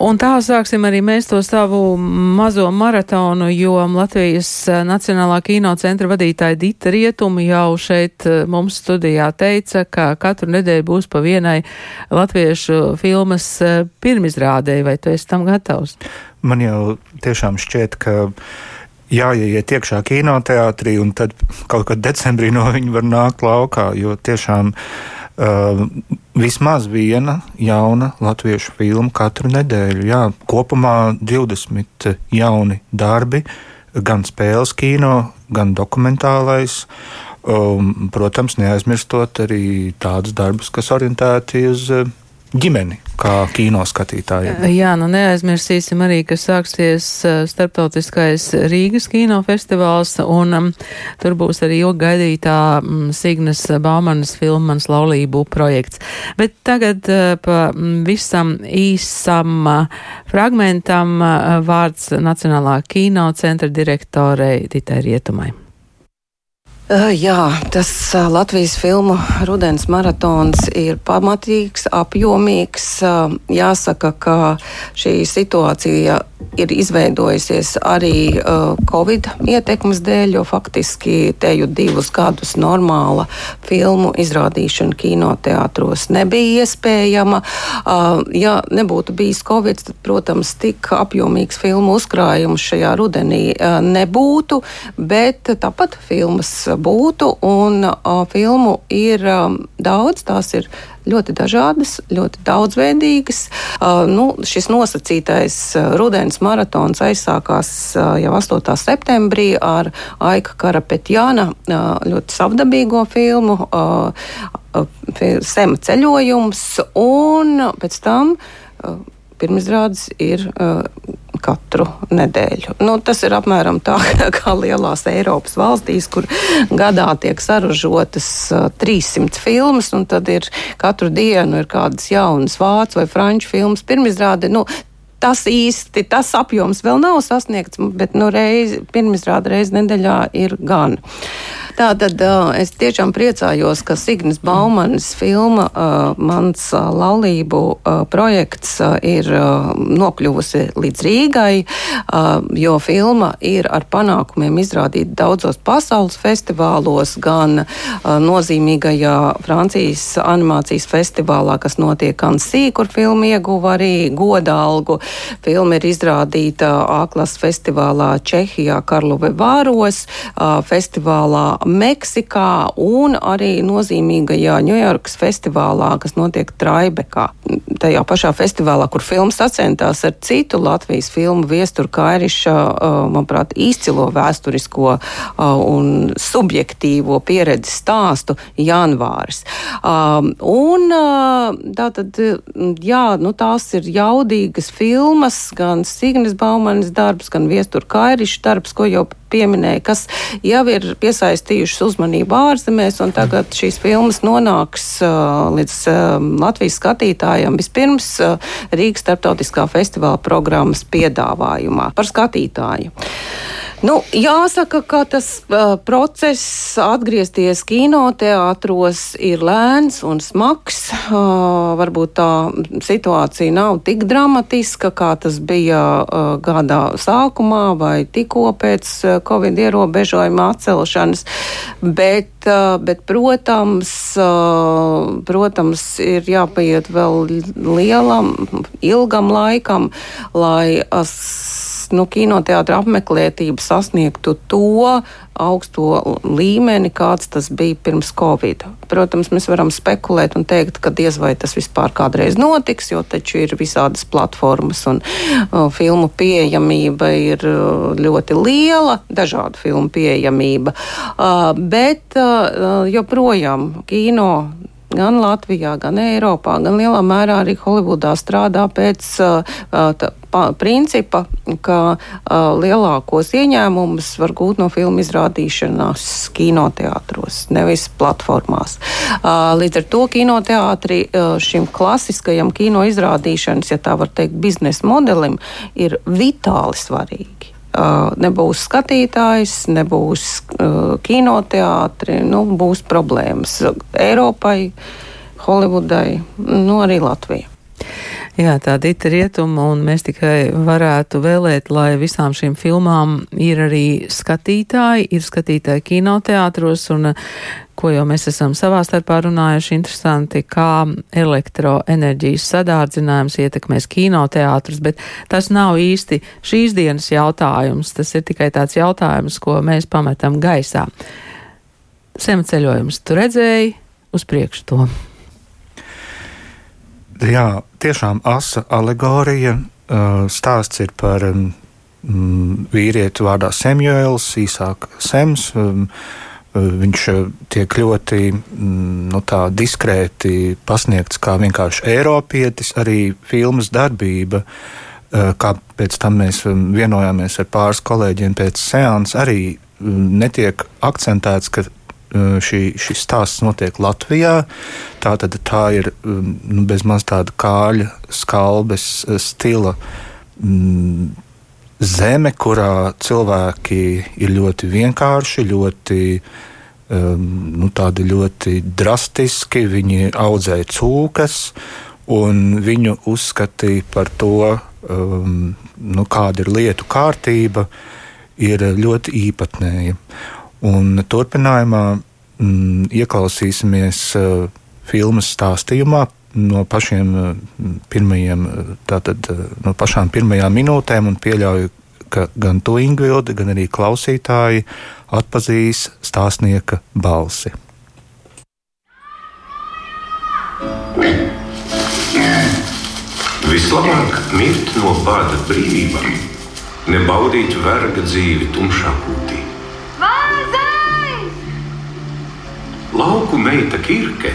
Un tā sāksim arī mēs to savu mazo maratonu, jo Latvijas eh, Nacionālā kino centra vadītāja Dita Rietumi jau šeit eh, mums studijā teica, ka katru nedēļu būs pa vienai latviešu filmas eh, pirmizrādēji. Vai tu esi tam gatavs? Man jau tiešām šķiet, ka jāiet iekšā kinoteātrī, un tad kaut kad decembrī no viņa var nākt laukā, jo tiešām uh, vismaz viena jauna latviešu filma katru nedēļu. Jā, kopumā 20 jauni darbi, gan spēles kino, gan dokumentālais. Um, protams, neaizmirstot arī tādus darbus, kas orientēti uz uh, ģimeni, kā kino skatītājiem. Jā, nu neaizmirsīsim arī, ka sāksies starptautiskais Rīgas kinofestivāls, un um, tur būs arī ilgi gaidītā um, Signas Baumanas filma Mans laulību projekts. Bet tagad uh, pa visam īsam uh, fragmentam uh, vārds Nacionālā kino centra direktorei Ditai Rietumai. Jā, tas Latvijas filmu rudens maratons ir pamatīgs, apjomīgs. Jāsaka, ka šī situācija ir izveidojusies arī Covid ietekmes dēļ, jo faktiski te jau divus gadus normāla filmu izrādīšana kinoteātros nebija iespējama. Ja nebūtu bijis Covid, tad, protams, tik apjomīgs filmu uzkrājums šajā rudenī nebūtu, bet tāpat filmas būtu. Un uh, filmu ir um, daudz, tās ir ļoti dažādas, ļoti daudzveidīgas. Uh, nu, šis nosacītais uh, rudens maratons aizsākās uh, jau 8. septembrī ar Aika Karapetjāna uh, ļoti savdabīgo filmu uh, uh, Sema ceļojums, un pēc tam pirmizrādes ir uh, katru nedēļu. Nu, tas ir apmēram tā kā lielās Eiropas valstīs, kur gadā tiek saražotas uh, 300 filmas, un tad ir katru dienu ir kādas jaunas vācu vai franču filmas. Pirmizrāde, nu, tas īsti tas apjoms vēl nav sasniegts, bet nu, reiz, pirmizrāde reizi nedēļā ir gan. Tā tad uh, es tiešām priecājos, ka Signis Baumanis filma uh, Mans uh, laulību uh, projekts uh, ir uh, nokļuvusi līdz Rīgai, uh, jo filma ir ar panākumiem izrādīta daudzos pasaules festivālos, gan uh, nozīmīgajā Francijas animācijas festivālā, kas notiek Ansī, kur filma ieguva arī godalgu. Filma ir izrādīta A-klases festivālā Čehijā, Karlove Vāros, uh, festivālā Meksikā un arī nozīmīgajā Ņujorkas festivālā, kas notiek Traibekā. Tajā pašā festivālā, kur filmas sacentās ar citu Latvijas filmu viesturu Kairiša, manuprāt, izcilo vēsturisko un subjektīvo pieredzi stāstu janvāris. Un tātad, jā, nu tās ir jaudīgas filmas, gan Signis Baumanis darbs, gan viesturu Kairiša darbs, ko jau pieminēja, kas jau ir piesaistījušas uzmanību ārzemēs, un tagad šīs filmas nonāks uh, līdz uh, Latvijas skatītājiem vispirms uh, Rīgas starptautiskā festivāla programmas piedāvājumā par skatītāju. Nu, jāsaka, ka tas uh, process atgriezties kinoteātros ir lēns un smags. Uh, varbūt tā situācija nav tik dramatiska, kā tas bija uh, gada sākumā vai tikko pēc uh, Covid ierobežojuma atcelšanas. Bet, uh, bet protams, uh, protams, ir jāpaiet vēl lielam, ilgam laikam, lai uh, nu, kinoteātra apmeklētība sasniegtu to augsto līmeni, kāds tas bija pirms Covid. Protams, mēs varam spekulēt un teikt, ka diez vai tas vispār kādreiz notiks, jo taču ir visādas platformas un uh, filmu pieejamība ir uh, ļoti liela, dažādu filmu pieejamība. Uh, bet uh, joprojām kino gan Latvijā, gan Eiropā, gan lielā mērā arī Holivudā strādā pēc uh, tā, pa, principa, ka uh, lielākos ieņēmumus var gūt no filmu izrādīšanās kinoteātros, nevis platformās. Uh, līdz ar to kinoteātri uh, šim klasiskajam kino izrādīšanas, ja tā var teikt, biznesa modelim ir vitāli svarīgi. Nebūs skatītājs, nebūs kinoteātri, nu, būs problēmas Eiropai, Holivudai, nu, arī Latvijai. Jā, tā dita rietuma, un mēs tikai varētu vēlēt, lai visām šīm filmām ir arī skatītāji, ir skatītāji kinoteātros, un ko jau mēs esam savā starpā runājuši, interesanti, kā elektroenerģijas sadārdzinājums ietekmēs kinoteātrus, bet tas nav īsti šīs dienas jautājums, tas ir tikai tāds jautājums, ko mēs pametam gaisā. Semceļojums tu redzēji uz priekšu to. Jā, tiešām asa alegorija. Stāsts ir par mm, vīrieti vārdā Samuēls, īsāk Sems. Viņš tiek ļoti mm, nu, diskrēti pasniegts kā vienkārši Eiropietis, arī filmas darbība. Kā pēc tam mēs vienojāmies ar pāris kolēģiem pēc seanses, arī netiek akcentēts, ka šī, šis stāsts notiek Latvijā. Tā, tā ir nu, bezmaz tāda kāļa, skalbes stila mm, zeme, kurā cilvēki ir ļoti vienkārši, ļoti, um, nu, ļoti drastiski. Viņi audzēja cūkas, un viņu uzskatīja par to, um, nu, kāda ir lietu kārtība, ir ļoti īpatnēja. Un turpinājumā mm, ieklausīsimies uh, filmas stāstījumā no pašiem uh, pirmajiem, uh, tātad uh, no pašām pirmajām minūtēm, un pieļauju, ka gan to Ingvildi, gan arī klausītāji atpazīs stāstnieka balsi. Vislabāk mirt no bada brīvībā, nebaudīt verga dzīvi tumšā kūtī. Lauku meita Kirke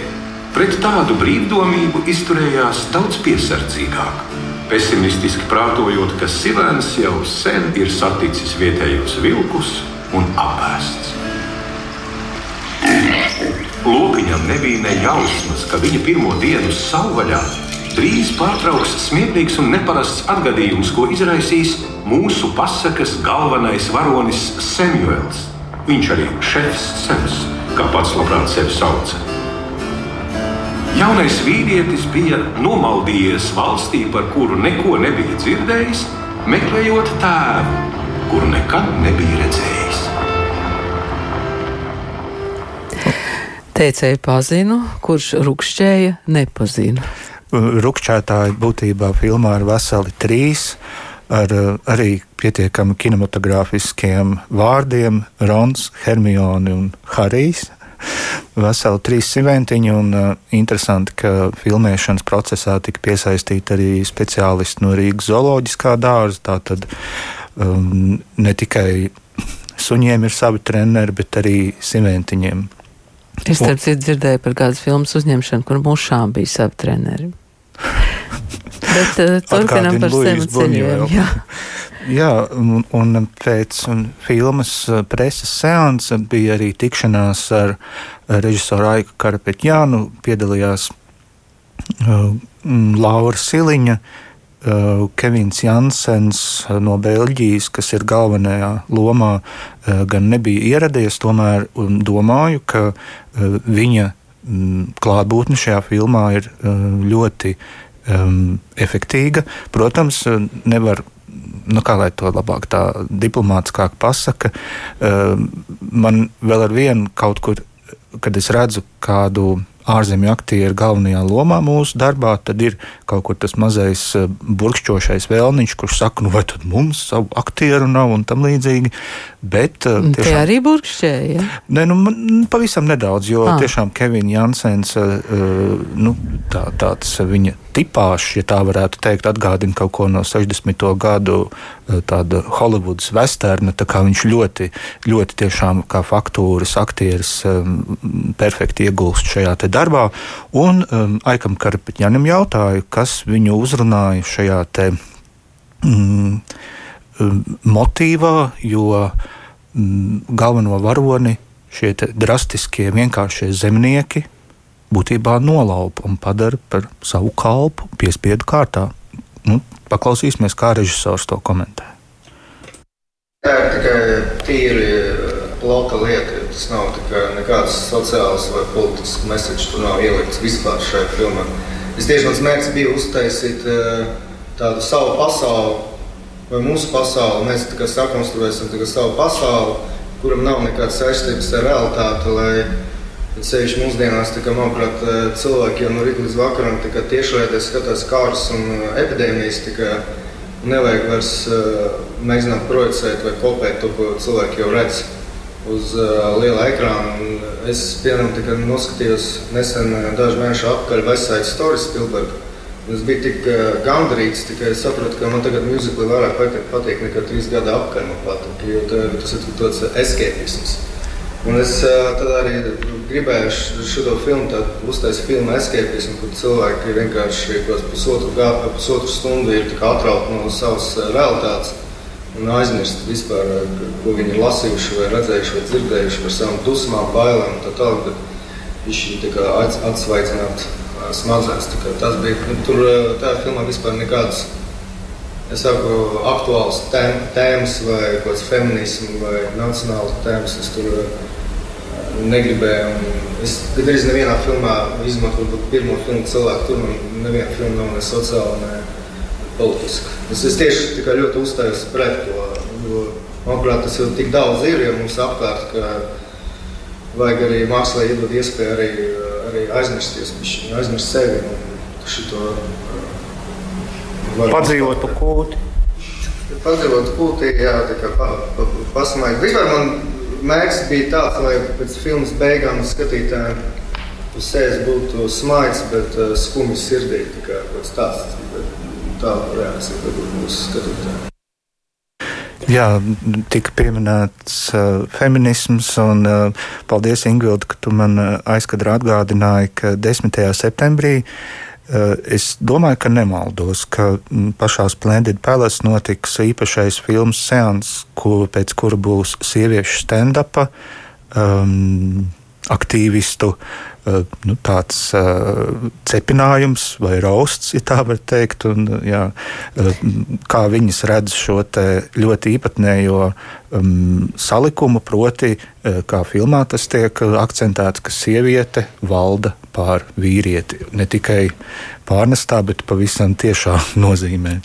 pret tādu brīvdomību izturējās daudz piesardzīgāk. Pesimistiski prātojot, ka Silēns jau sen ir saticis vietējos vilkus un apēsts. Lokiņam nebija ne jausmas, ka viņa pirmo dienu savvaļā drīz pārtrauks smieklīgs un neparasts atgadījums, ko izraisīs mūsu pasakas galvenais varonis Samuels. Viņš arī šefs Sems kā pats labprāt sevi sauca. Jaunais vīrietis bija nomaldījies valstī, par kuru neko nebija dzirdējis, meklējot tēvu, kuru nekad nebija redzējis. Teicēju pazinu, kurš rukšķēja nepazinu. Rukšķētāji būtībā filmā ir veseli trīs ar arī pietiekami kinematogrāfiskiem vārdiem - Rons, Hermione un Harijs. Veseli trīs simentiņi, un uh, interesanti, ka filmēšanas procesā tika piesaistīti arī speciālisti no Rīgas zooloģiskā dārza. Tātad um, ne tikai suņiem ir savi treneri, bet arī simentiņiem. Es starp citu dzirdēju par kādas filmas uzņemšanu, kur mušām bija savi treneri. Bet uh, turpinām par sevi ceļojumu. Jā. Jā, un, un pēc filmas uh, preses seansa bija arī tikšanās ar režisoru Aiku Karapetjānu, piedalījās uh, Laura Siliņa, Kevins Jansens no Beļģijas, kas ir galvenajā lomā, gan nebija ieradies, tomēr domāju, ka viņa klātbūtne šajā filmā ir ļoti um, efektīga. Protams, nevar nu, kā lai to labāk tā diplomātiskāk pasaka, um, man vēl ar vienu kaut kur, kad es redzu kādu ārzemju aktieri galvenajā lomā mūsu darbā, tad ir kaut kur tas mazais eh, burkšķošais vēlniņš, kurš saka, nu vai tad mums savu aktieru nav un tam līdzīgi. Bet, eh, tiešām, Tie arī burkšķēja? Ja? Nē, nu, man, pavisam nedaudz, jo ah. tiešām Kevins Jansens, uh, nu, tā, tāds viņa tipāžs, ja tā varētu teikt, atgādina kaut ko no 60. gadu tāda Hollywoods vesterna, tā kā viņš ļoti, ļoti tiešām kā faktūras aktieris um, perfekti iegulst šajā te darbā. Un um, Aikam Karpiņanam jautāju, kas viņu uzrunāja šajā te mm, motīvā, jo mm, galveno varoni šie drastiskie, vienkāršie zemnieki būtībā nolaupa un padara par savu kalpu piespiedu kārtā. Nu, paklausīsimies, kā režisors to komentē. Tā ir tikai tīri plauka lieta. Tas nav nekāds sociāls vai politisks message. Tur nav ielikts vispār šajā filmā. es tieši mans mērķis bija uztaisīt tādu savu pasauli, vai mūsu pasauli. Mēs tā kā sakonstruēsim tā kā savu pasauli, kuram nav nekādas saistības ar realitāti. Ceļš mūsdienās, kā, manuprāt, cilvēki jau no rīta līdz vakaram tiešraidē skatās kārtas un epidēmijas. Kā, nevajag vairs uh, mēģināt projicēt vai kopēt to, ko cilvēki jau redz uz liela ekrāna. Un es, piemēram, noskatījos nesen, dažu mēnešu atpakaļ Vestside Story Spielbergu. Es biju tik gandarīts, ka es sapratu, ka man tagad mūzika vairāk patīk, nekā trīs gadu atpakaļ. Patīk, jo tas ir tāds escapisms. Un es tad arī gribēju šo filmu uztaisīt filmu escapismu, kur cilvēki vienkārši pusotru, gadu, pusotru stundu ir atrauti no savas realitātes un aizmirst vispār, ko viņi ir lasījuši, vai redzējuši, vai dzirdējuši par savām dusmām, bailēm tā tālāk. Viņš ir atsvaicināt smadzenes. Tas bija, nu, tur tajā filmā vispār nekādas es saku, aktuāls tēmas vai kaut kāds feminisms vai nacionāls tēmas. Es tur negribēju. Es gandrīz nevienā filmā izmantoju pirmo filmu cilvēku. Tur man neviena filma nav ne sociāla, ne politiska. Es, es tieši ļoti uzstājos pret to. Jo, manuprāt, tas jau tik daudz ir ja mums apkārt, ka vajag arī mākslā iedot iespēju arī, arī aizmirsties, aizmirst sevi un šito. Var... Padzīvot pa kūti. Padzīvot kūtī, jā, tā kā pa, pa, pasmaigt. Vispār man mērķis bija tāds, lai pēc filmas beigām skatītājiem uz sevis būtu smaids, bet uh, skumji sirdī. Tā kā kaut kas tāds - tāda reakcija varbūt mūsu skatītājiem. Jā, tika pieminēts uh, feminisms, un uh, paldies, Ingūna, ka tu man uh, aizkadrā atgādināji, ka 10. septembrī uh, es domāju, ka nemaldos, ka mm, pašā Splendid Palace notiks īpašais filmas seans, kur, pēc kura būs sieviešu stand-upa, um, aktīvistu uh, nu, tāds uh, cepinājums vai rausts, ja tā var teikt, un jā, uh, kā viņas redz šo ļoti īpatnējo um, salikumu, proti, uh, kā filmā tas tiek akcentēts, ka sieviete valda pār vīrieti. Ne tikai pārnestā, bet pavisam tiešā nozīmē.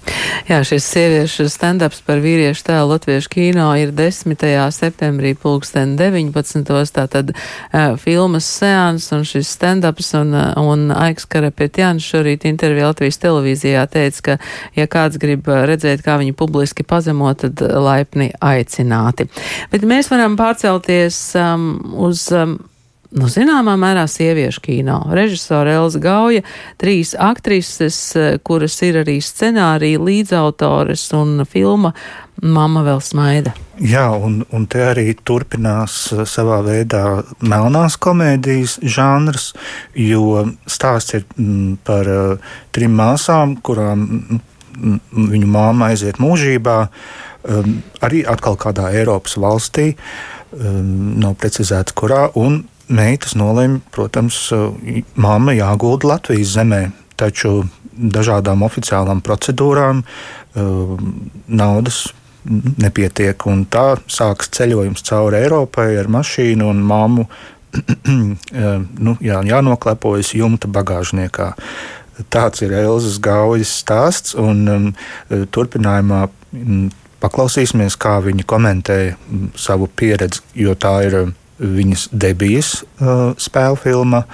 Jā, šis sieviešu stand-ups par vīriešu tēlu Latviešu kino ir 10. septembrī pulksten 19. Tātad uh, filmas seans un šis stand-ups un, un Aiks Karapetjāns šorīt intervijā Latvijas televīzijā teica, ka ja kāds grib redzēt, kā viņu publiski pazemo, tad laipni aicināti. Bet mēs varam pārcelties um, uz um, nu, zināmā mērā sieviešu kino. Režisora Elza Gauja, trīs aktrises, eh, kuras ir arī scenārija līdzautores un filma Mama vēl smaida. Jā, un, un te arī turpinās eh, savā veidā melnās komēdijas žanrs, jo stāsts ir mm, par uh, trim māsām, kurām mm, viņu māma aiziet mūžībā, um, arī atkal kādā Eiropas valstī, um, nav precizēts kurā, un meitas nolēma, protams, māma jāgulda Latvijas zemē, taču dažādām oficiālām procedūrām naudas nepietiek. Tā sākas ceļojums cauri Eiropai ar mašīnu un māmu. nu, jā, jānoklepojas jumta bagāžniekā. Tāds ir Elzas Gaujas stāsts. Un, um, turpinājumā um, paklausīsimies, kā viņa komentēja um, savu pieredzi, jo tā ir um, viņas debijas uh, spēļu filma,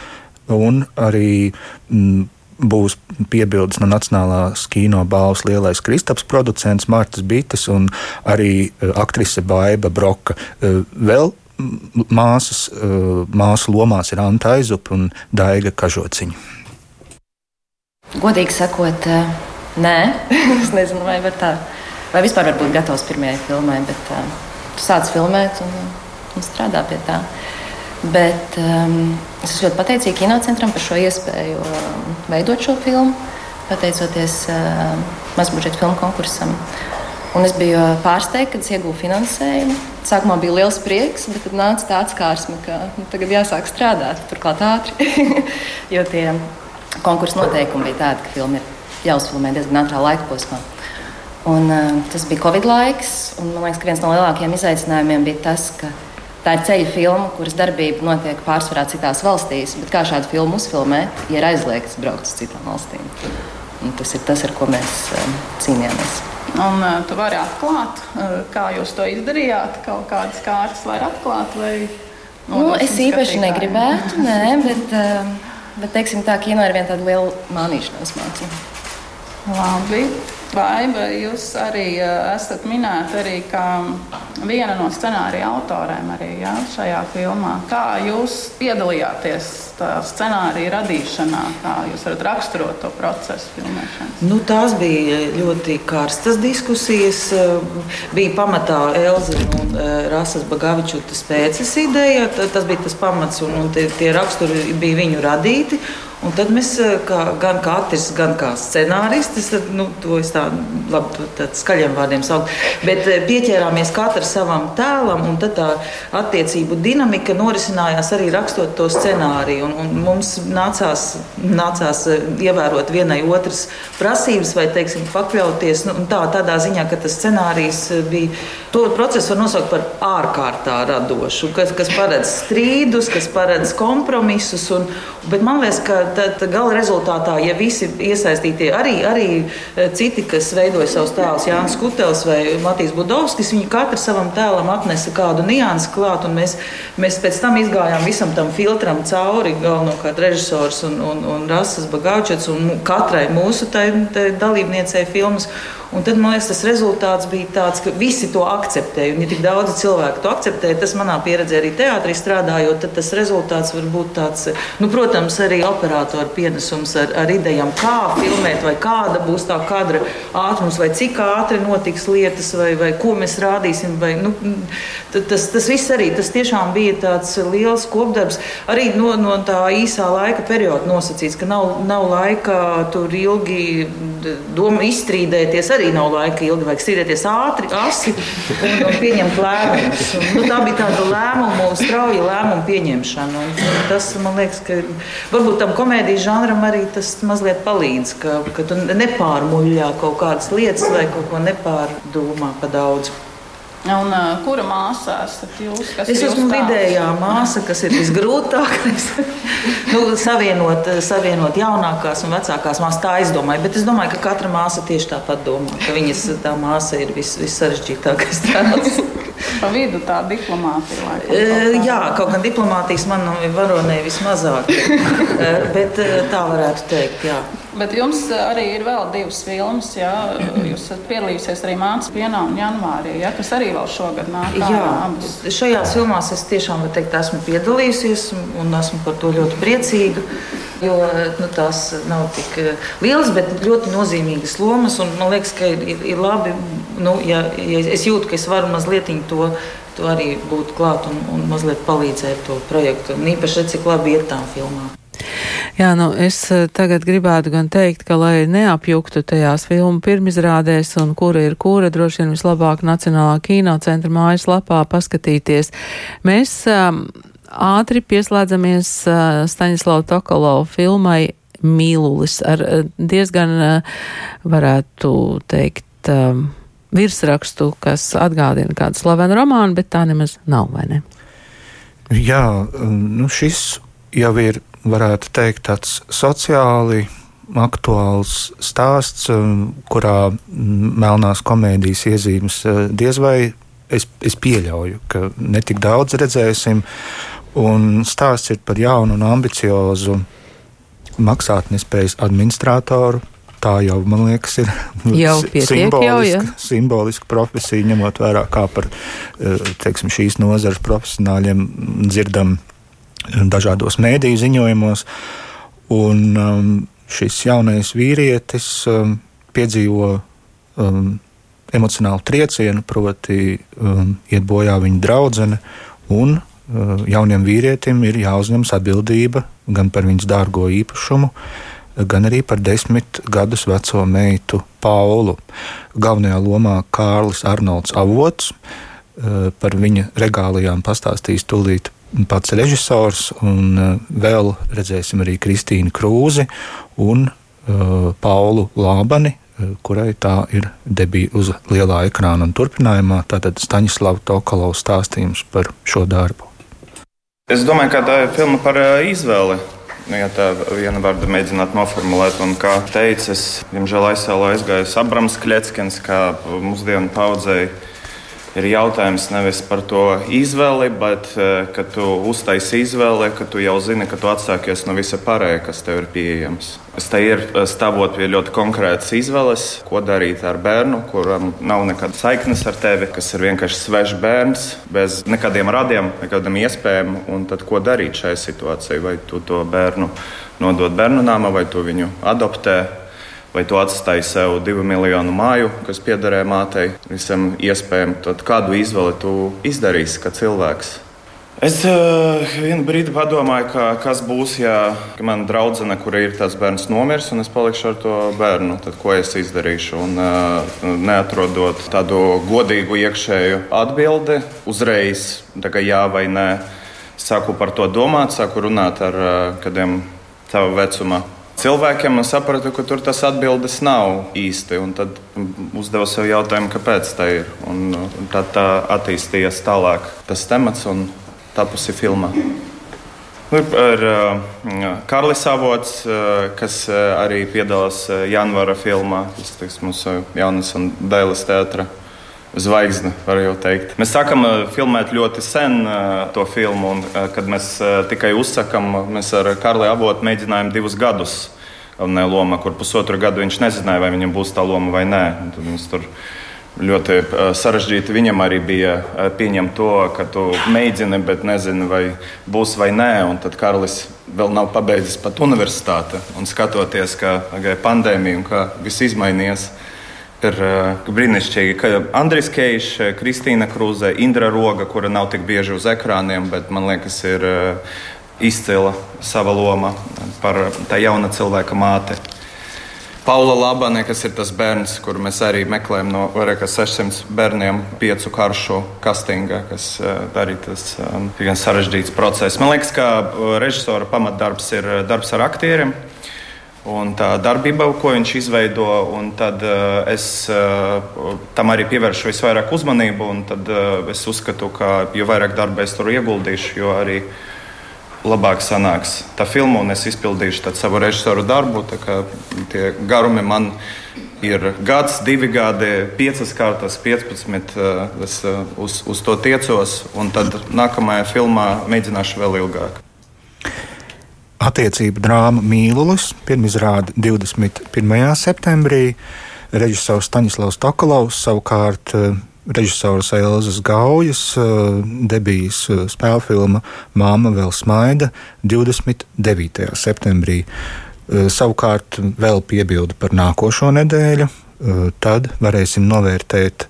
un arī mm, būs piebildes no Nacionālās kino balvas lielais Kristaps, producents Mārtas Bites un arī aktrise Baiva Broka. Uh, vēl māsas, uh, māsu lomās ir Anta Aizupa un Daiga Kažociņa. Godīgi sakot, uh, nē, es nezinu, vai, tā, vai vispār būt gatavs pirmajai filmai, bet uh, tu sāc filmēt. Un, uh, un strādā pie tā. Bet um, es esmu ļoti pateicīga kinocentram par šo iespēju um, veidot šo filmu, pateicoties uh, mazbudžeta filmu konkursam. Un es biju pārsteigta, kad es ieguvu finansējumu. Sākumā bija liels prieks, bet tad nāca tāds kārsme, ka nu, tagad jāsāk strādāt, turklāt ātri. jo tie konkursu noteikumi bija tādi, ka filma ir jāuzfilmē diezgan ātrā laika posmā. Un, uh, tas bija Covid laiks, un man liekas, ka viens no lielākajiem izaicinājumiem bija tas, ka Tā ir ceļu filma, kuras darbība notiek pārsvarā citās valstīs, bet kā šādu filmu uzfilmēt, ja ir aizliegts braukt uz citām valstīm? Un tas ir tas, ar ko mēs um, cīnījāmies. Un uh, tu vari atklāt, uh, kā jūs to izdarījāt, kaut kādas kārtas var atklāt. Vai, nu, es īpaši skatītāji? negribētu, nē, bet, uh, bet teiksim, tā kino ir viena tāda liela mānīšanās mācība. Labi. Vai, vai jūs arī uh, esat minēti arī kā viena no scenārija autoriem arī, ja, šajā filmā? Kā jūs piedalījāties scenārija radīšanā, kā jūs varat raksturot to procesu filmēšanas? Nu, tās bija ļoti karstas diskusijas. Bija pamatā Elza un Rasas Bagavičutas pēces ideja. Tas bija tas pamats un, un tie, tie raksturi bija viņu radīti. Un tad mēs, eh, kā, gan kā aktris, gan kā scenāristis, nu, to es tā labi skaļiem vārdiem saucu, bet eh, pieķērāmies katram savam tēlam, un tā attiecību dinamika norisinājās arī rakstot to scenāriju. Un, un mums nācās, nācās eh, ievērot vienai otras prasības, vai teiksim, pakļauties. Nu, tā, tādā ziņā, ka tas scenārijs bija, to procesu var nosaukt par ārkārtā radošu, kas, kas paredz strīdus, kas paredz kompromisus. Un, bet man liekas, ka tad gala rezultātā, ja visi iesaistītie, arī, arī e, citi, kas veidoja savus tēlus, Jānis Kutels vai Matīs Budovskis, viņi katru savam tēlam atnesa kādu niansu klāt, un mēs, mēs pēc tam izgājām visam tam filtram cauri, galvenokārt režisors un, un, un Rasas Bagaučets un katrai mūsu tai, tai dalībniecei filmas. Un tad man liekas, tas rezultāts bija tāds, ka visi to akceptēja. Un, ja tik daudz cilvēku to akceptēja, tas manā pieredzē arī teātrī strādājot, tad tas rezultāts var būt tāds, nu, protams, arī operātora pienesums ar, ar idejām, kā filmēt, vai kāda būs tā kadra ātrums, vai cik ātri notiks lietas, vai, vai ko mēs rādīsim. Vai, nu, tas, tas viss arī tas tiešām bija tāds liels kopdarbs. Arī no, no tā īsā laika perioda nosacīts, ka nav, nav laika tur ilgi doma izstrīdēties arī nav laika ilgi. Vajag strīdēties ātri, asi un, un pieņemt lēmumus. Un, nu, tā bija tāda lēmumu, strauja lēmumu pieņemšana. Un tas man liekas, ka varbūt tam komēdijas žanram arī tas mazliet palīdz, ka, ka tu nepārmuļļā kaut kādas lietas vai kaut ko nepārdomā pa daudz. Un, uh, kura māsa esat jūs? Es esmu vidējā māsa, kas ir visgrūtākais. nu, savienot, savienot jaunākās un vecākās māsas, tā es domāju. Bet es domāju, ka katra māsa tieši tāpat domā, ka viņas tā māsa ir vis, vissarežģītākais tēls. Pa vidu tā diplomātija. Laikam, e, jā, kaut gan diplomātijas man varonē vismazāk. E, bet e, tā varētu teikt, jā. Bet jums arī ir vēl divas filmas, jā. Jūs esat piedalījusies arī Mācis pienā un janvārī, jā, kas arī vēl šogad nāk. Jā, abas. šajās filmās es tiešām teikt, esmu piedalījusies un esmu par to ļoti priecīga. Jo nu, tās nav tik lielas, bet ļoti nozīmīgas lomas. Man liekas, ka ir, ir labi, nu, ja, ja es jūtu, ka es varu mazliet to, to arī būt klāt un, un mazliet palīdzēt to projektu. Un īpaši, cik labi iet tām filmām. Jā, nu es eh, tagad gribētu gan teikt, ka, lai neapjuktu tajās filmu pirmizrādēs un kura ir kura, droši vien vislabāk Nacionālā kinocentra mājaslapā paskatīties. Mēs um, ātri pieslēdzamies uh, Staņislava Tokolova filmai Mīlulis ar uh, diezgan, uh, varētu teikt, uh, virsrakstu, kas atgādina kādu slavenu romānu, bet tā nemaz nav, vai ne? Jā, nu šis jau ir varētu teikt, tāds sociāli aktuāls stāsts, kurā melnās komēdijas iezīmes uh, diez vai es, es pieļauju, ka netik daudz redzēsim. Un stāsts ir par jaunu un ambiciozu maksātnespējas administratoru. Tā jau, man liekas, ir jau simboliska, jau, ja? simboliska profesija, ņemot vērā, kā par uh, teiksim, šīs nozares profesionāļiem dzirdam dažādos mēdīju ziņojumos. Un um, šis jaunais vīrietis um, piedzīvo um, emocionālu triecienu, proti, um, iet bojā viņa draudzene, un uh, jauniem vīrietim ir jāuzņemas atbildība gan par viņas dārgo īpašumu, gan arī par desmit gadus veco meitu Paulu. Galvenajā lomā Kārlis Arnolds Avots. Uh, par viņa regālijām pastāstīs tūlīt pats režisors, un uh, vēl redzēsim arī Kristīnu Krūzi un Paulu Lābani, kurai tā ir debija uz lielā ekrāna un turpinājumā. Tātad Staņdārzs Tokalovs stāstījums par šo darbu. Es domāju, ka tā ir filma par izvēli. Nu, ja tā viena vārda mēģināt noformulēt, un kā teicu, es, diemžēl, aizsālu aizgājis Abrams Kļeckins, kā mūsdienu paudzei ir jautājums nevis par to izvēli, bet eh, ka tu uztaisi izvēli, ka tu jau zini, ka tu atsākies no visa pārējā, kas tev ir pieejams. Es te ir eh, stāvot pie ļoti konkrētas izvēles, ko darīt ar bērnu, kuram nav nekādas saiknes ar tevi, kas ir vienkārši svešs bērns, bez nekādiem radiem, nekādām iespējām. Tad ko darīt šajā situācijā? Vai tu to bērnu nodod bērnu nāmā, vai tu viņu adoptē? Vai tu atstāji sev divu miljonu māju, kas piederēja mātei, visam iespējam, tad kādu izvēli tu izdarīsi kā cilvēks? Es uh, vienu brīdi padomāju, ka, kas būs, ja mana draudzene, kura ir tāds bērns, nomirs, un es palikšu ar to bērnu. Tad ko es izdarīšu? Un, uh, neatrodot tādu godīgu iekšēju atbildi, uzreiz jā vai nē, sāku par to domāt, sāku runāt ar uh, kādiem sava vecuma cilvēkiem un sapratu, ka tur tas atbildes nav īsti. Tad uzdevu sev jautājumu, kāpēc tā ir. Un tad tā attīstījās tālāk tas temats un tapusi filma. Ir uh, Karlis Avots, uh, kas uh, arī piedalās uh, janvāra filmā. Tas ir mūsu jaunas un dēles teātris zvaigzne, var jau teikt. Mēs sākam uh, filmēt ļoti sen uh, to filmu, un uh, kad mēs tikai uzsakām, mēs ar Karli Avotu mēģinājām divus gadus. Galvenā loma, kur pusotru gadu viņš nezināja, vai viņam būs tā loma vai nē. Ļoti sarežģīti viņam arī bija pieņemt to, ka tu mēģini, bet nezini, vai būs vai nē. Un tad Karlis vēl nav pabeidzis pat universitāti. Un skatoties, kā gāja pandēmija un kā viss izmainījās, ir brīnišķīgi, ka Andris Keišs, Kristīna Krūze, Indra Roga, kura nav tik bieži uz ekrāniem, bet man liekas, ir izcila sava loma par tā jauna cilvēka māti. Paula Labane, kas ir tas bērns, kuru mēs arī meklējam no vairāk kā 600 bērniem, piecu karšu kastinga, kas arī tas gan sarežģīts process. Man liekas, ka režisora pamatdarbs ir darbs ar aktieriem. Un tā darbība, ko viņš izveido, un tad uh, es uh, tam arī pievēršu visvairāk uzmanību. Tad uh, es uzskatu, ka jo vairāk darba es tur ieguldīšu, jo arī labāk sanāks tā filma, un es izpildīšu savu režisoru darbu. Tie garumi man ir gads, divi gadi, piecas kārtas, 15. Es uz, uz to tiecos, un tad nākamajā filmā mēģināšu vēl ilgāk. Attiecību drāma Mīlulis pirmizrāda 21. septembrī. Režisors Staņislavs Tokalovs savukārt režisors Elzas Gaujas eh, debijas eh, spēļu filma Māma vēl smaida 29. septembrī. Eh, savukārt vēl piebildu par nākošo nedēļu. Tad varēsim novērtēt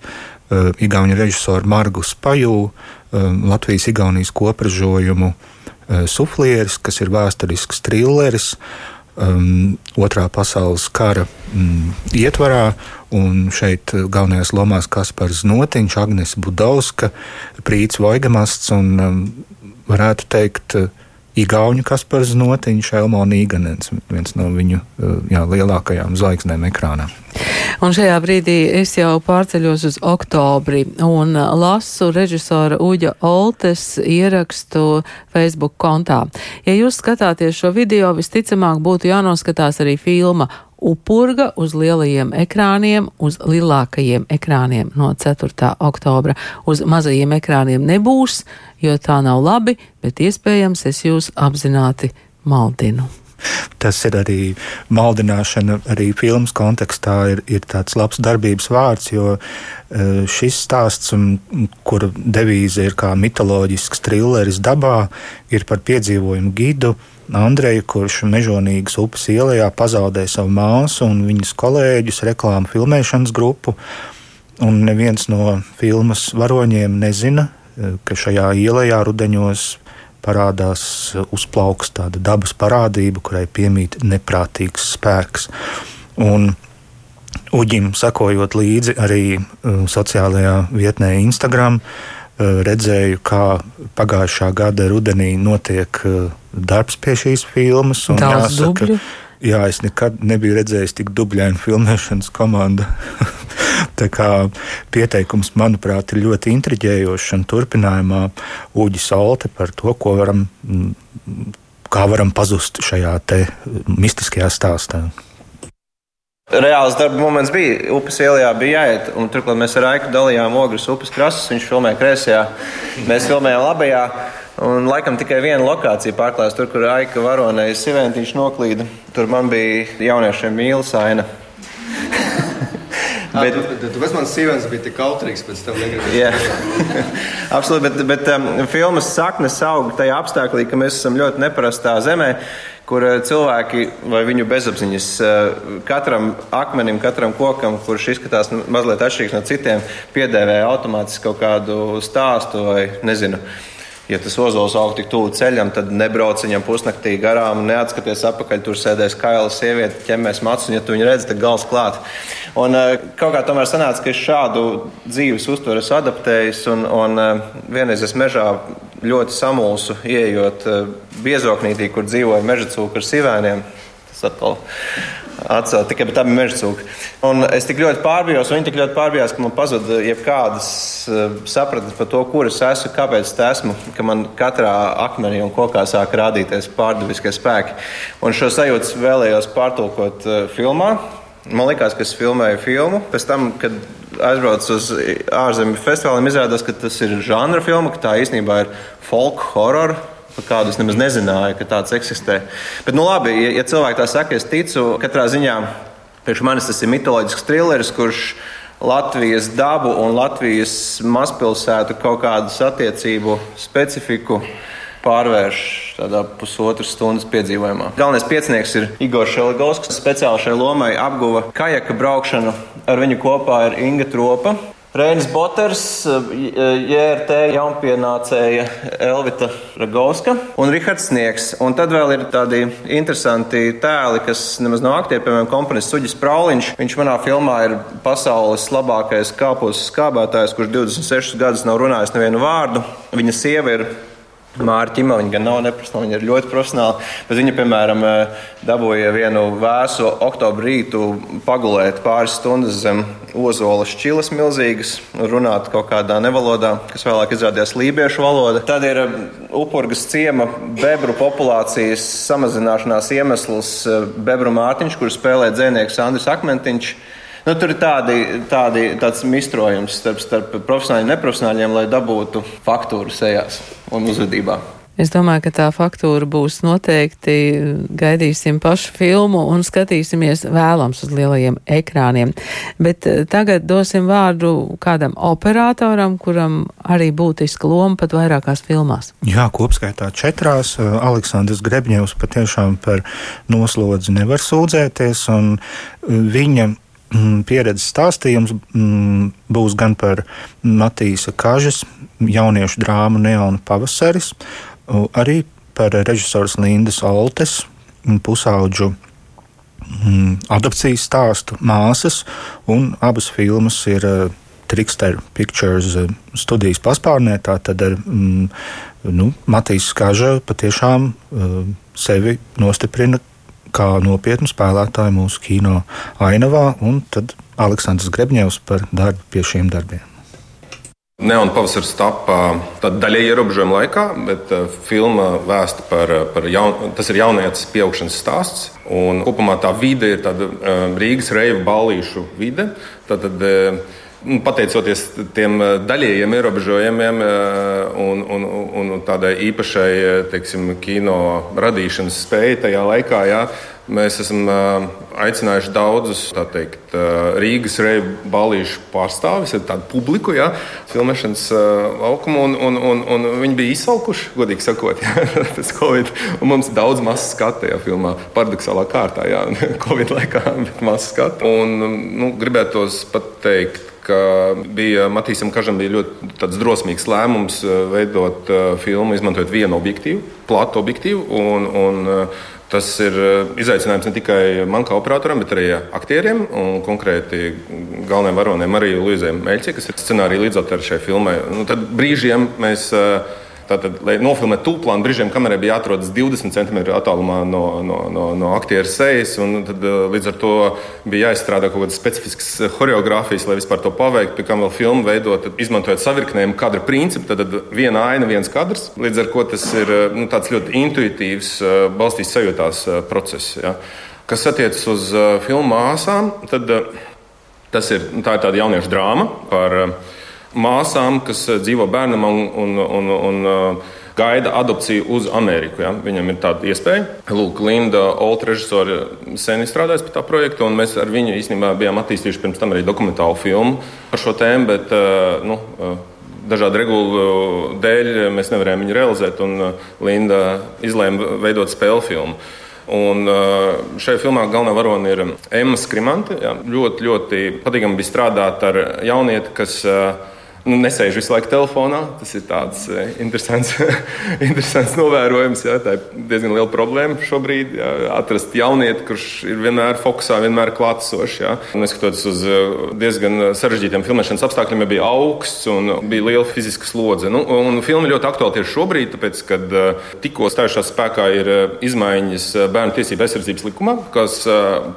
Igaunijas režisoru Margu Spaju, Latvijas-Igaunijas kopražojumu Suflieris, kas ir vēsturisks trilleris um, Otrā pasaules kara um, ietvarā. Un šeit galvenajās lomās Kaspars Notiņš, Agnes Budauska, Prīts Voigamasts un um, varētu teikt, uh, Igaunijas Kaspars Notiņš, Elmo Nīganens, viens no viņu uh, jā, lielākajām zvaigznēm ekrānā. Un šajā brīdī es jau pārceļos uz oktobri un lasu režisora Uģa Oltes ierakstu Facebook kontā. Ja jūs skatāties šo video, visticamāk būtu jānoskatās arī filma Upurga uz lielajiem ekrāniem, uz lielākajiem ekrāniem no 4. oktobra. Uz mazajiem ekrāniem nebūs, jo tā nav labi, bet iespējams es jūs apzināti maldinu. Tas ir arī maldināšana, arī filmas kontekstā ir, ir tāds labs darbības vārds, jo e, šis stāsts, kura devīze ir kā mitoloģisks trilleris dabā, ir par piedzīvojumu gidu. Andreju, kurš mežonīgas upes ielā pazaudēja savu māsu un viņas kolēģus reklāmu filmēšanas grupu. Un neviens no filmas varoņiem nezina, e, ka šajā ielā rudeņos parādās uzplauks tāda dabas parādība, kurai piemīt neprātīgs spēks. Un Uģim sekojot līdzi arī uh, sociālajā vietnē Instagram, uh, redzēju, kā pagājušā gada rudenī notiek darbs pie šīs filmas. Daudz jāsaka, dubļu. Jā, es nekad nebiju redzējis tik dubļainu filmēšanas komandu. Tā kā pieteikums, manuprāt, ir ļoti intriģējošs. Un turpinājumā Uģis Salte par to, ko varam, kā varam pazust šajā mistiskajā stāstā. Reāls darba moments bija. Upes ielā bija jāiet, un turklāt mēs ar Aiku dalījām ogles upes krastus. Viņš filmēja kreisajā, mēs filmējām labajā. Un laikam tikai viena lokācija pārklājas tur, kur Aika varonēja Siventiņš noklīda. Tur man bija jauniešiem mīlas aina. Bet, tu, tu manas sievietes bija tik kautrīgs pēc tam. Jā, absolūti. Bet, bet um, filmas saknes aug tajā apstākļā, ka mēs esam ļoti neparastā zemē, kur uh, cilvēki vai viņu bezapziņas uh, katram akmenim, katram kokam, kurš izskatās mazliet atšķirīgs no citiem, piedēvē automātiski kaut kādu stāstu vai nezinu. Ja tas ozols aug tik tuvu ceļam, tad nebrauc viņam pusnaktī garām neatskaties atpakaļ. Tur sēdēs kaila sieviete, ķemmēs matus, un ja tu viņu redz, tad gals klāt. Un eh, kaut kā tomēr sanāca, ka es šādu dzīves uztveri esmu adaptējis, un, un eh, vienreiz es mežā ļoti samulsu, ieejot eh, biezoknītī, kur dzīvoja meža cūka ar sivēniem. Tas atkal atcelt, tikai meža cūka. Un es tik ļoti pārbijos, viņi tik ļoti pārbijās, ka man pazuda jebkādas uh, sapratnes par to, kur es esmu, kāpēc es esmu, ka man katrā akmenī un kokā sāk rādīties pārdaviskie spēki. Un šo sajūtu vēlējos pārtulkot uh, filmā. Man liekas, ka es filmēju filmu. Pēc tam, kad aizbraucu uz ārzemju festivāliem, izrādās, ka tas ir žanra filma, ka tā īstenībā ir folk horror kādu es nemaz nezināju, ka tāds eksistē. Bet, nu, labi, ja, ja cilvēki tā saka, es ticu, katrā ziņā priekš manis tas ir mitoloģisks trilleris, kurš Latvijas dabu un Latvijas mazpilsētu kaut kādas attiecību specifiku pārvērš tādā pusotras stundas piedzīvojumā. Galvenais piecinieks ir Igors Šeligovs, kas speciāli šai lomai apguva kajaka braukšanu. Ar viņu kopā ir Inga Tropa, Reinis Boters, JRT jaunpienācēja Elvita Ragovska un Rihards Sniegs. Un tad vēl ir tādi interesanti tēli, kas nemaz nav aktieri, piemēram, komponists Suģis Prauliņš. Viņš manā filmā ir pasaules labākais kāpos skābētājs, kurš 26 gadus nav runājis nevienu vārdu. Viņa sieva ir Mārķima. Viņa gan nav neprofesionāla, viņa ir ļoti profesionāla. Bet viņa, piemēram, eh, dabūja vienu vēsu oktobra rītu pagulēt pāris stundas zem ozola šķilas milzīgas, runāt kaut kādā nevalodā, kas vēlāk izrādījās lībiešu valoda. Tad ir eh, upurgas ciema bebru populācijas samazināšanās iemesls eh, Bebru Mārtiņš, kur spēlē dzēnieks Andris Akmentiņš. Nu, tur ir tādi, tādi, tāds mistrojums starp, starp profesionāļiem un neprofesionāļiem, lai dabūtu faktūru sejās un uzvedībā. Es domāju, ka tā faktūra būs noteikti. Gaidīsim pašu filmu un skatīsimies vēlams uz lielajiem ekrāniem. Bet eh, tagad dosim vārdu kādam operatoram, kuram arī būtiska loma pat vairākās filmās. Jā, kopskaitā četrās. Eh, Aleksandrs Grebņevs patiešām par noslodzi nevar sūdzēties, un eh, viņa pieredzes stāstījums mm, būs gan par Matīsa Kažas jauniešu drāmu Neona pavasaris, arī par režisoras Lindas Altes pusauģu mm, adopcijas stāstu māsas, un abas filmas ir uh, Trickster Pictures uh, studijas paspārnē. Mm, nu, Matīs Kaža patiešām uh, sevi nostiprina kā nopietnu spēlētāju mūsu kino ainavā, un tad Aleksandrs Grebņevs par darbu pie šiem darbiem. Neona pavasaris tapā daļai ierobežojuma laikā, bet uh, filma vēsta par, par jaun, tas ir jaunietis pieaugšanas stāsts. Un kopumā tā vide ir tāda uh, Rīgas reivu ballīšu vide. Tad, tad, Pateicoties tiem daļējiem ierobežojumiem un, un, un tādai īpašai teiksim, kino radīšanas spējai tajā laikā, jā, Mēs esam aicinājuši daudzus teikt, Rīgas reibu balīšu pārstāvis, tādu publiku, ja, filmēšanas laukumu, un, un, un, un viņi bija izsalkuši, godīgi sakot, ja, pēc Covid. Un mums daudz masu skatu tajā filmā, paradoxālā kārtā, ja, Covid laikā, bet masu skatu. Un nu, gribētos pat teikt, ka bija Matīsam Kažam bija ļoti drosmīgs lēmums veidot filmu, izmantojot vienu objektīvu, platu objektīvu. Un, un, Tas ir eh, izaicinājums ne tikai man kā operatoram, bet arī aktieriem un konkrēti galvenajam varonim arī Luizai Meļķei, kas ir scenārija līdzautore šai filmai. Nu, tad brīžiem mēs uh, Tātad, lai nofilmētu tūplānu, brīžiem kamerai bija jāatrodas 20 cm attālumā no, no, no, no aktieru sejas. Tad, eh, līdz ar to bija jāizstrādā kaut kādas specifiskas choreogrāfijas, lai vispār to paveiktu. Pie kā vēl filmu veidot, izmantojot savirknējumu kadra principu. Tad viena aina, viens kadrs. Līdz ar to tas ir nu, ļoti intuitīvs, balstīts sajūtās process. Ja. Kas attiecas uz filmu māsām, tad tas ir, tā ir tāda jauniešu drāma par māsām, kas eh, dzīvo bērnam un, un, un, un eh, gaida adopciju uz Ameriku. Ja? Viņam ir tāda iespēja. Lūk, Linda Olta režisore sen izstrādājusi pie tā projekta, un mēs ar viņu īstenībā bijām attīstījuši pirms tam arī dokumentālu filmu par šo tēmu. Bet, eh, nu, Dažādu regulu dēļ mēs nevarējām viņu realizēt, un Linda izlēma veidot spēļu filmu. Un šajā filmā galvenā varone ir Emma Skrimante. Jā. Ļoti, ļoti patīkami bija strādāt ar jaunieti, kas nu, nesēž visu laiku telefonā. Tas ir tāds uh, interesants, interesants novērojums. Jā, tā ir diezgan liela problēma šobrīd. Jā, atrast jaunieti, kurš ir vienmēr fokusā, vienmēr klātesošs. Neskatoties uz uh, diezgan sarežģītiem filmēšanas apstākļiem, ja bija augsts un bija liela fiziska slodze. Nu, filma ļoti aktuāla tieši šobrīd, tāpēc, kad uh, tikko stājušās spēkā ir izmaiņas bērnu tiesību aizsardzības likumā, kas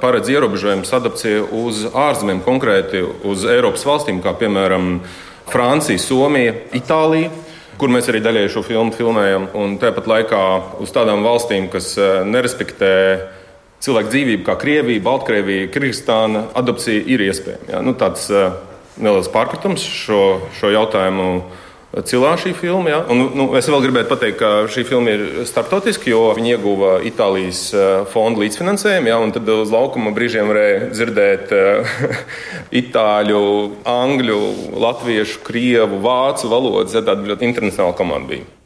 paredz ierobežojumus adopcijai uz ārzemēm, konkrēti uz Eiropas valstīm, kā piemēram Francija, Somija, Itālija kur mēs arī daļēji šo filmu filmējam. Un tāpat laikā uz tādām valstīm, kas eh, nerespektē cilvēku dzīvību, kā Krievija, Baltkrievija, Kirgistāna, adopcija ir iespējama. Ja? Nu, tāds uh, neliels pārpratums šo, šo jautājumu cilā šī filma. Ja? Un, nu, es vēl gribētu pateikt, ka šī filma ir starptautiska, jo viņi ieguva Itālijas eh, fonda līdzfinansējumu. Ja? Tad uz laukuma brīžiem varēja dzirdēt uh, itāļu, angļu, latviešu, krievu, vācu valodas. Ja? Tāda ļoti internacionāla komanda bija.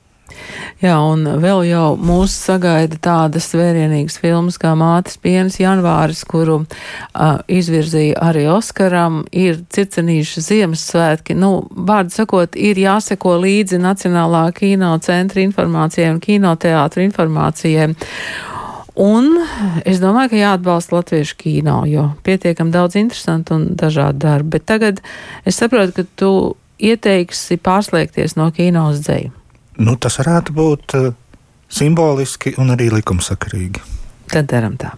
Jā, un vēl jau mūs sagaida tādas vērienīgas filmas kā Mātes pienas janvāris, kuru uh, izvirzīja arī Oskaram, ir circenīša Ziemassvētki. Nu, vārdu sakot, ir jāseko līdzi Nacionālā kino centra informācijai un kinoteātra informācijai. Un es domāju, ka jāatbalsta latviešu kino, jo pietiekam daudz interesantu un dažādu darbu. Bet tagad es saprotu, ka tu ieteiksi pārslēgties no kino uz dzēju. Nu, tas varētu būt uh, simboliski un arī likumsakarīgi. Tad darām tā.